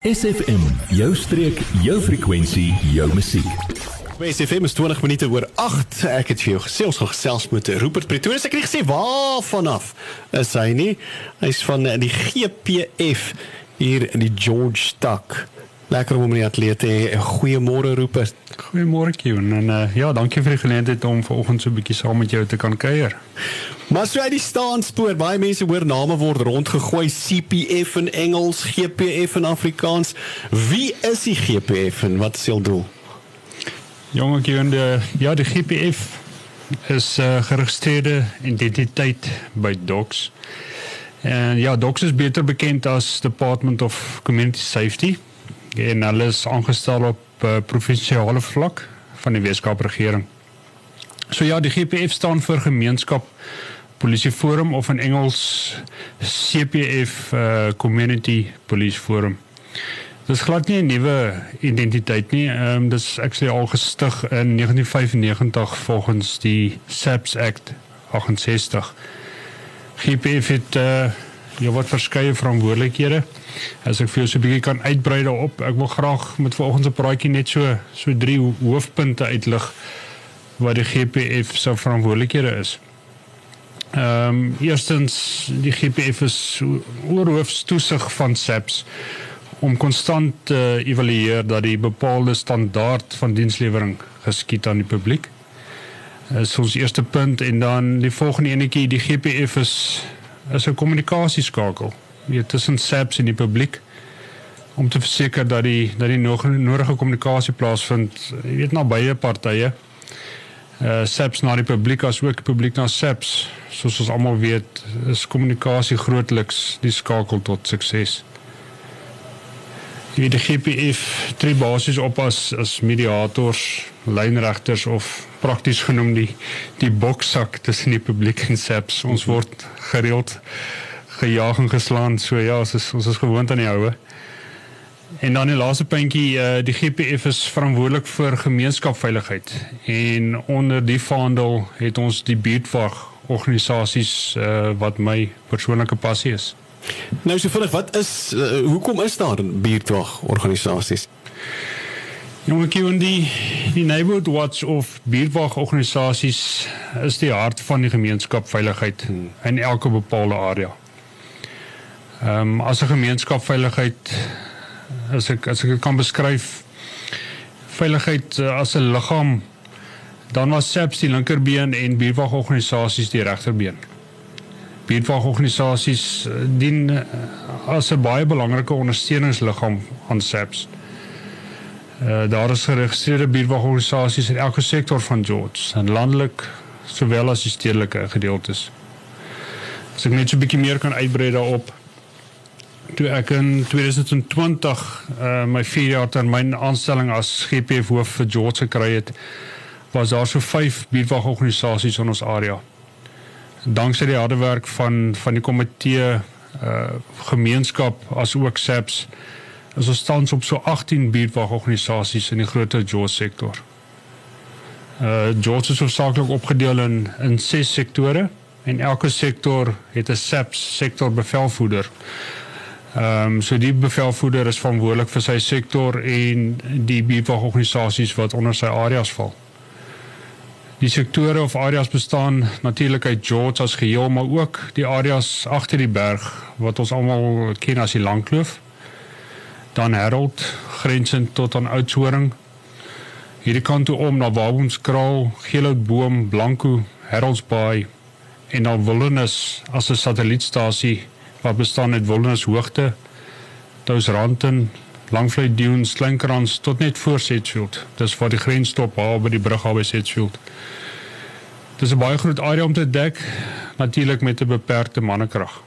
SFM, jou streek, jou frekwensie, jou musiek. SFM is 20 minute oor 8. Ek het vir jou gesê ons gaan gesels met Rupert Pretorius. Ek het gesê waar vanaf is hy nie? Hy's van die GPF hier in die George Stuck. Lekker om die atlete. Goeiemôre Rupert. Goeiemôre Kion en uh, ja, dankie vir die geleentheid om vanoggend so 'n bietjie saam met jou te kan kuier. Maar so uit die staanspoor, baie mense hoor name word rondgegooi, CPF in Engels, GPF in Afrikaans. Wie is die GPF en wat is sy doel? Jonge Kiende, ja, die GPF is uh, geregistreerde identiteit by Docs. En ja, Docs is beter bekend as Department of Community Safety. En hulle is aangestel op uh, provinsiale vlak van die Weskaap regering. So ja, die GPF staan vir Gemeenskap Polisie Forum of in Engels CPF uh, Community Police Forum. Dit is glad nie 'n nuwe identiteit nie. Ehm um, dis actually al gestig in 1995 volgens die SAPS Act 68. GPF het uh ja wat verskeie verantwoordelikhede. As ek vir jou so 'n bietjie kan uitbrei daarop, ek wil graag met vanoggend se praatjie net so so drie hoofpunte uitlig wat die GPF se verantwoordelikhede is. Ehm um, eerstens die GPF is oorhoofstoesig van SAPS om konstant te evalueer dat die bepaalde standaard van dienslewering geskied aan die publiek. Dis ons eerste punt en dan die volgende enetjie die GPF is is 'n kommunikasieskakel weet tussen SAPS en die publiek om te verseker dat die dat die nodige kommunikasie plaasvind weet na beide partye. Uh SAPS na die publiek as ook publiek na SAPS. Soos ons almal weet is kommunikasie grootliks die skakel tot sukses. Die GPF tree basies op as as mediators, lynregters of prakties genoem die die boksak tussen die publiek en SAPS. Ons word gereeld gejaag en geslaan, so ja, ons is ons is gewoond aan die houe. En dan die laaste puntjie, uh, die GPF is verantwoordelik vir gemeenskapsveiligheid en onder die vaandel het ons die buurtwag organisasies uh, wat my persoonlike passie is. Nou so vinnig, wat is uh, hoekom is daar buurtwag organisasies? Jongetjie, die die Neighborhood Watch of buurtwag organisasies is die hart van die gemeenskapsveiligheid in elke bepaalde area. Ehm um, as 'n gemeenskapsveiligheid as ek as ek kan beskryf veiligheid uh, as 'n liggaam dan was SAPS die linkerbeen en buurtwagorganisasies die regterbeen. Buurtwagorganisasies uh, dien uh, as 'n baie belangrike ondersteuningsliggaam aan SAPS. Uh, daar is geregistreerde buurtwagorganisasies in elke sektor van George, en landelik sowel as die stedelike gedeeltes. As ek net so 'n bietjie meer kan uitbrei daarop toe ek in 2020 uh my 4 jaar termyn aanstelling as GPF hoof vir George gekry het, was daar so 5 buurtwagorganisasies in ons area. Danksy die harde werk van van die komitee uh gemeenskap as ook SAPS is ons tans op so 18 buurtwagorganisasies in die groter George sektor. Uh George is hoofsaaklik opgedeel in in 6 sektore en elke sektor het 'n SAPS sektor bevelvoerder Ehm um, so die bevelvoerder is verantwoordelik vir sy sektor en die buurtwagorganisasies wat onder sy areas val. Die sektore of areas bestaan natuurlik uit George as geheel, maar ook die areas agter die berg wat ons almal ken as die Langkloof. Dan Harold grensend tot aan Oudtshoorn. Hierdie kant toe om na Wabomskraal, Geelhoutboom, Blanco, Harold's-Bay en dan Wilderness as 'n satellietstasie wat bestaan uit Wilderness Hoogte, Tousranton, Langvlei Dunes, Slinkrans tot net voor Sedgefield. Dis waar die grens stop daar by die brug by Sedgefield. Dis 'n baie groot area om te dek, natuurlik met 'n beperkte mannekrag.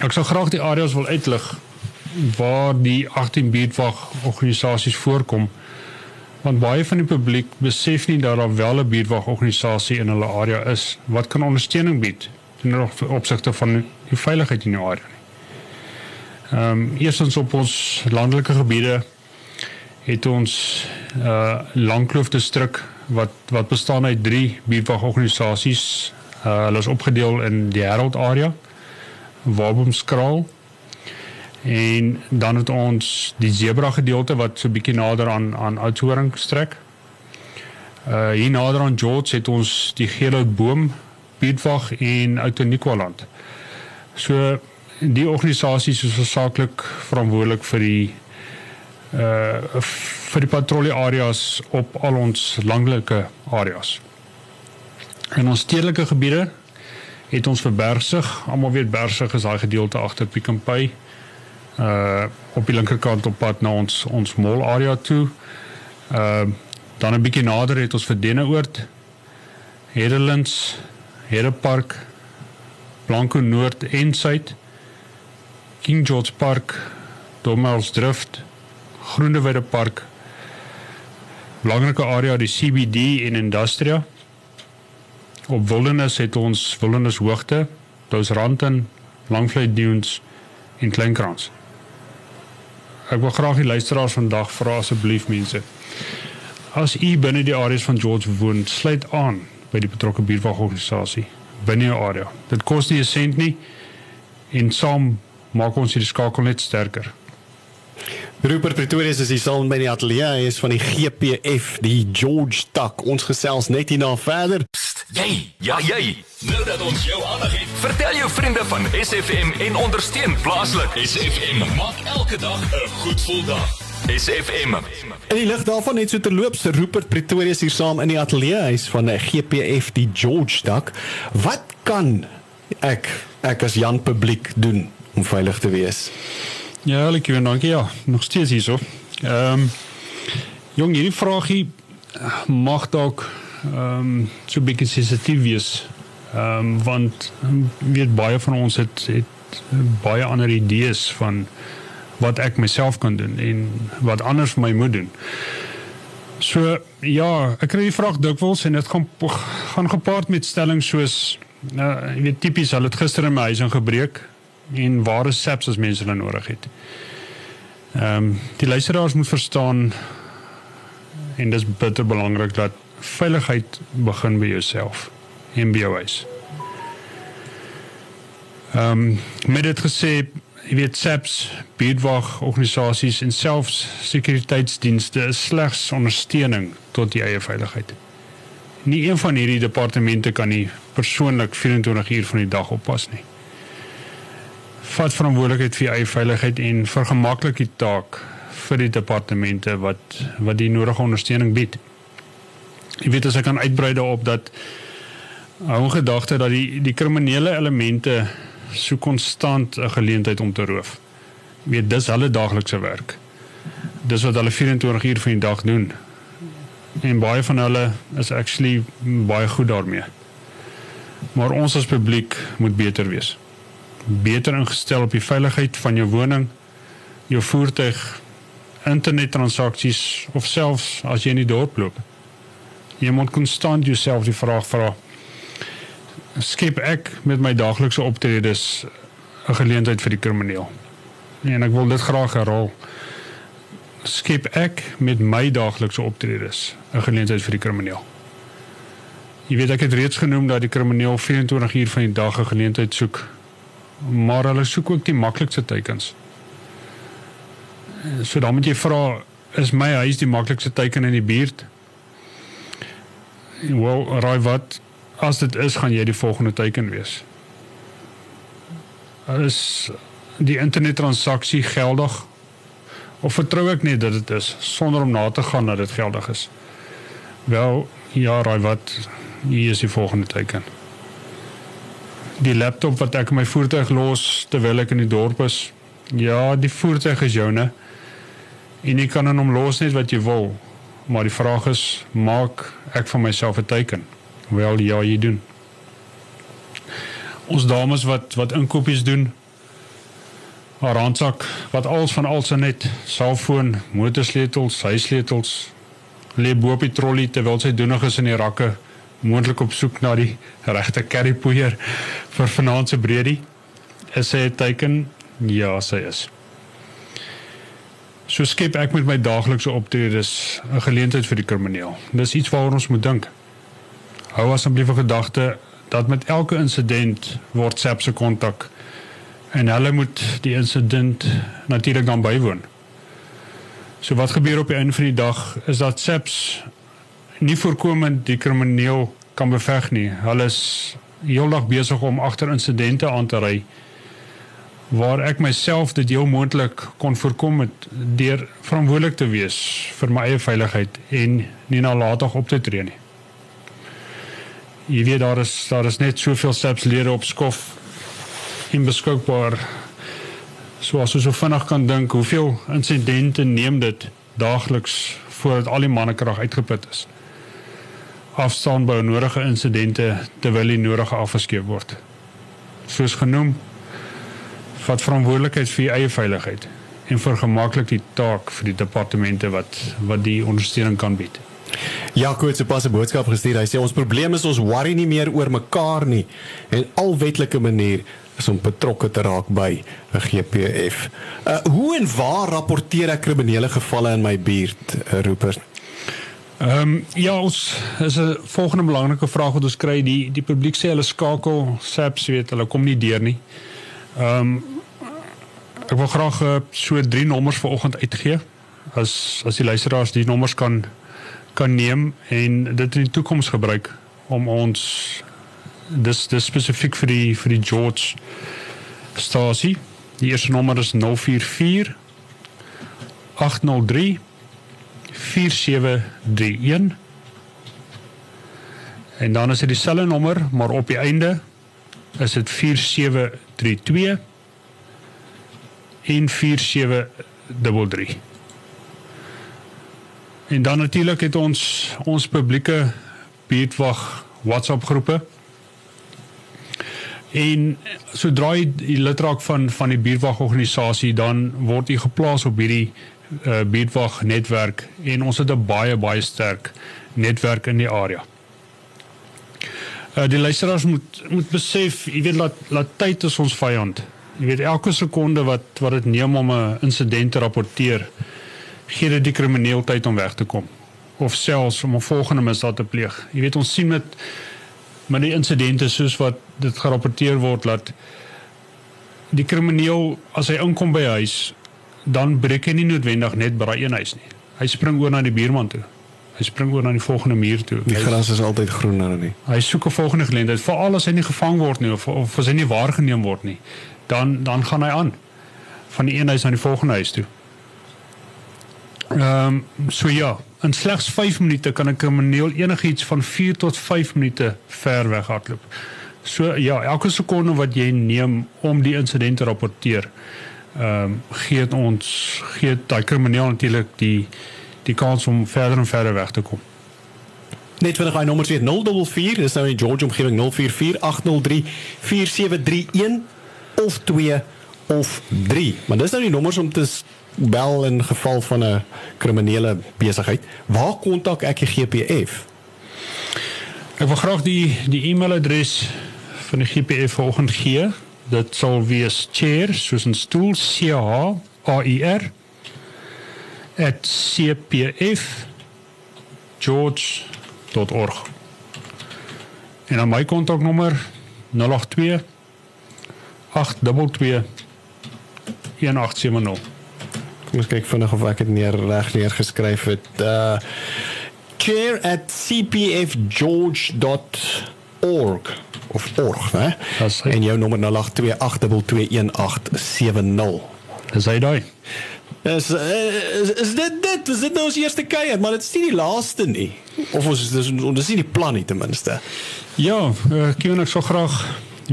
Ek sou graag die areas wil uitlig waar die 18 buurtwag organisasies voorkom want baie van die publiek besef nie dat daar wel 'n buurtwag organisasie in hulle area is wat kan ondersteuning bied ten opsigte van die veiligheid in die area nie. Ehm um, eerstens op ons landelike gebiede het ons uh Langkloof distrik wat wat bestaan uit 3 buurtwagorganisasies. Uh hulle is opgedeel in die Harold area, Wabomskraal En dan het ons die zebra gedeelte wat so bietjie nader aan aan Oudtshoorn strek. Uh hier nader aan George het ons die Geelhoutboom, Pietwag en Outoniqualand. So die organisasies is versaaklik verantwoordelik vir die uh vir die patrollie areas op al ons landelike areas. In ons stedelike gebiede het ons vir Bergsig, almal weet Bergsig is daai gedeelte agter Pick n Pay uh op die linkerkant op pad na ons ons mall area toe. Uh dan 'n bietjie nader het ons vir Denneoord, Hedelands, Hedepark, Blanco Noord en Suid, King George Park, Domels Drift, Groeneweide Park. Belangrike area die CBD en Industria. Op Wilderness het ons Wilderness Hoogte, Dousranton, Langvlei Dunes en Kleinkrans. Ek wil graag die luisteraars vandag vra asseblief mense. As u binne die areas van George woon, sluit aan by die betrokke buurtwagorganisasie binne jou area. Dit kos nie 'n sent nie en saam maak ons hierdie skakel net sterker. Rupert Pretorius is hier saam met my ateljee. Hy is van die GPF, die George Tak. Ons gesels net hierna verder. Jy, ja jy. Nou dat ons jou aandag het, vertel jou vriende van SFM en ondersteun plaaslik. SFM maak elke dag 'n goed gevoel dag. SFM. In die lig daarvan net so terloops Rupert Pretorius hier saam in die ateljee. Hy's van die GPF, die George Tak. Wat kan ek ek as Jan publiek doen om veilig te wees? Ja, lekker en dankie. Ja, nog steeds hierso. Ehm um, jong, hierdie vraagie eh, mag dalk ehm um, so 'n bietjie sensitief wees. Ehm um, want weet baie van ons het het baie ander idees van wat ek myself kan doen en wat anders vir my moet doen. So ja, ek kry die vraag dikwels en dit gaan gaan gepaard met stellings soos nou, jy weet tipies, hulle het gister in my huis ingebreek en ware SAPs as mense hulle nodig het. Ehm um, die luisteraars moet verstaan en dis bitter belangrik dat veiligheid begin by jouself en by jou huis. Ehm um, met dit gesê, jy weet SAPs, buurtwag organisasies en selfs sekuriteitsdienste is slegs ondersteuning tot die eie veiligheid. Nie een van hierdie departemente kan nie persoonlik 24 uur van die dag oppas nie. Vat verantwoordelikheid vir eie veiligheid en vergemaklik die taak vir die departemente wat wat die nodige ondersteuning bied. Jy weet as ek kan uitbrei daarop dat hou gedagte dat die die kriminele elemente so konstant 'n geleentheid om te roof. Jy weet dis hulle daaglikse werk. Dis wat hulle 24 uur van die dag doen. En baie van hulle is actually baie goed daarmee. Maar ons as publiek moet beter wees. Beter ingestel op die veiligheid van jou woning, jou voertuig, internettransaksies of selfs as jy in die dorp loop. Jy moet konstant jouself die vraag vra: skep ek met my daaglikse optredes 'n geleentheid vir die krimineel? En ek wil dit graag herhaal. Skep ek met my daaglikse optredes 'n geleentheid vir die krimineel? Jy weet ek het reeds genoem dat die krimineel 24 uur van die dag 'n geleentheid soek. Maar hulle soek ook die maklikste teikens. So dan moet jy vra, is my huis die maklikste teiken in die buurt? Wel, raai wat? As dit is, gaan jy die volgende teiken wees. Is die internettransaksie geldig? Of vertrou ek net dat dit is sonder om na te gaan dat dit geldig is? Wel, ja, raai wat? Hier is die volgende teiken. Die laptop wat ek in my voertuig los terwyl ek in die dorp is. Ja, die voertuig is joune. En jy kan hom los net wat jy wil. Maar die vraag is, maak ek van myself 'n teiken? Wel ja, jy doen. Ons dames wat wat inkopies doen. Haar handsak wat alles van alles net selfoon, motorsleutels, huissleutels lê bo op die trolly terwyl sy doenig is in die rakke, moontlik op soek na die regte currypoeier vir vanaand se bredie. Is sy 'n teiken? Ja, sy is. So skep ek met my daaglikse optredes 'n geleentheid vir die krimineel. Dis iets waaroor ons moet dink. Hou asseblief 'n gedagte dat met elke insident word SAP se kontak en hulle moet die insident natuurlik dan bywoon. So wat gebeur op die einde van die dag is dat SAPS nie voorkomend die krimineel kan beveg nie. Hulle is heeldag besig om agter insidente aan te ry waar ek myself dit heel moontlik kon voorkom het deur verantwoordelik te wees vir my eie veiligheid en nie nalatig op te tree nie. Jy weet daar is daar is net soveel steps lede op skof in beskikbaar. So as ons so vinnig kan dink, hoeveel insidente neem dit daagliks voordat al die mannekrag uitgeput is? Afstaan by nodige insidente terwyl die nodige afgeskeep word. Soos genoem, vat verantwoordelikheid vir eie veiligheid en vergemaklik die taak vir die departemente wat wat die ondersteuning kan bied. Ja, se pas 'n boodskap gestuur. Hy sê ons probleem is ons worry nie meer oor mekaar nie en al wetlike manier is om betrokke te raak by 'n GPF. Uh hoe en waar rapporteer ek kriminele gevalle in my buurt, uh, Rupert? Ehm um, ja, ons is 'n volgende belangrike vraag wat ons kry. Die die publiek sê hulle skakel SAPS, weet hulle kom nie deur nie. Ehm um, ek wil graag uh, so drie nommers vanoggend uitgee. As as die luisteraars die nommers kan kan neem en dit in die toekoms gebruik om ons dis dis spesifiek vir die vir die George stasie. Die eerste nommer is 044 803 4731 en dan is dit dieselfde nommer maar op die einde is dit 4732 en 4733 En dan natuurlik het ons ons publieke buurtwag WhatsApp groepe. En sodra jy lid raak van van die buurtwag organisasie dan word jy geplaas op hierdie uh, buurtwag netwerk en ons het 'n baie baie sterk netwerk in die area. Uh, die luisteraars moet moet besef, jy weet laat laat tyd is ons vyand. Jy weet elke sekonde wat wat dit neem om 'n insident te rapporteer gee dit die krimineel tyd om weg te kom of selfs om 'n volgende misdaad te pleeg. Jy weet ons sien met met die insidente soos wat dit gerapporteer word dat die krimineel as hy inkom by huis dan breek hy nie noodwendig net by daai een huis nie. Hy spring oor na die buurman toe. Hy spring oor na die volgende muur toe. Die gras is altyd groener nie. Hy soek 'n volgende geleentheid, veral as hy nie gevang word nie of of as hy nie waargeneem word nie. Dan dan gaan hy aan van die een huis na die volgende huis toe. Ehm um, so ja, in slegs 5 minute kan 'n krimineel enigiets van 4 tot 5 minute ver weg hardloop. So ja, elke sekonde wat jy neem om die insident te rapporteer, ehm um, gee ons gee daai krimineel natuurlik die die kans om verder en verder weg te kom. Net vir daai nommers weet 044 is nou in George omgewing 0448034731 of 2 of 3. Maar dis nou die nommers om te bel in geval van 'n kriminele besigheid. Waar kontak ek die GPF? Ek wil graag die die e-mailadres van die GPF vanoggend gee. Dit sal wees chair soos 'n stoel C H A I R @cpf george.org. En dan my kontaknommer 082 822 1870 Kom ons kyk vinnig of ek dit neer reg neergeskryf het. Uh chair at cpfgeorge.org of org, né? En jou nommer 0828221870. Dis hy daai. Is, is is dit dit is dit nou ons eerste kuier, maar dit is nie die laaste nie. Of ons is dis ons is nie die plan nie ten minste. Ja, ek uh, so graag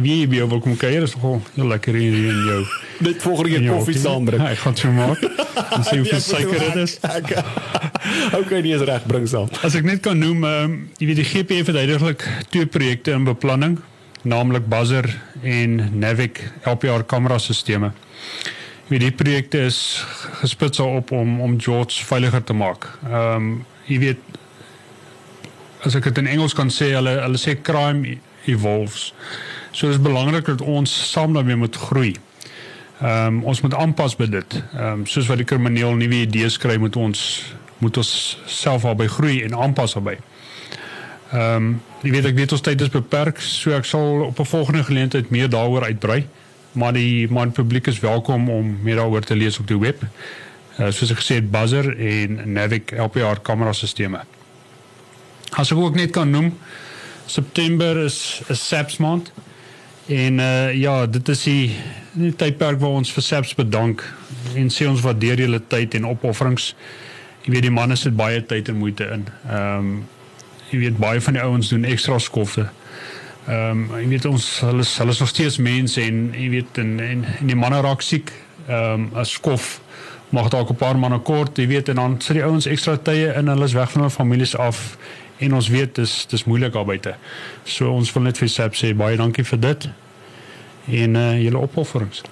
wie by wil kom kuier, is nogal heel lekker hier in jou net volgende keer koffie saambring. Ja, ek gaan so maak. En sê hoeveel suiker dit is. Okay, nie is reg bring saam. As ek net kan noem, ehm um, jy weet die GPF het eintlik twee projekte in beplanning, naamlik Buzzer en Navic LPR kamerasisteme. Jy weet die projekte is gespits op om om George veiliger te maak. Ehm um, jy weet as ek dit in Engels kan sê, hulle hulle sê crime evolves. So dis belangrik dat ons saam daarmee moet groei. Ehm um, ons moet aanpas by dit. Ehm um, soos wat die krimineel nuwe idees kry moet ons moet ons self albei groei en aanpas albei. Ehm um, jy weet ek weet ons tyd is beperk, so ek sal op 'n volgende geleentheid meer daaroor uitbrei maar die man publiek is welkom om meer daaroor te lees op die web. Uh, soos ek gesê het Buzzer en Navic LPR kamerasisteme. As ek ook net kan noem, September is 'n SAPS maand. En uh ja, dit is die, die tydperk waar ons vir SAPS bedank en sê ons waardeer julle tyd en opofferings. Jy weet die manne sit baie tyd en moeite in. Ehm um, jy weet baie van die ouens doen ekstra skofte. Ehm um, jy weet ons hulle hulle is nog steeds mense en jy weet en en, en die manne raak siek. Ehm um, 'n skof mag dalk 'n paar manne kort, jy weet en dan sit die ouens ekstra tye in, hulle is weg van hulle families af en ons weet dis dis moeilik daar buite. So ons wil net vir SAP sê baie dankie vir dit en uh julle opofferings.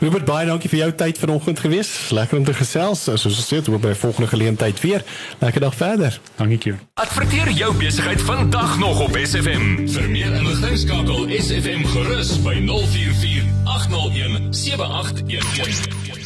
Robert baie dankie vir jou tyd vanoggend gewees. Lekker om te gesels. Soos ons sê, hoop by volgende geleentheid weer. Lekker dag verder. Dankie. Adverteer jou besigheid vandag nog op SFM. Vir meer inligting skakel SFM gerus by 044 801 7811.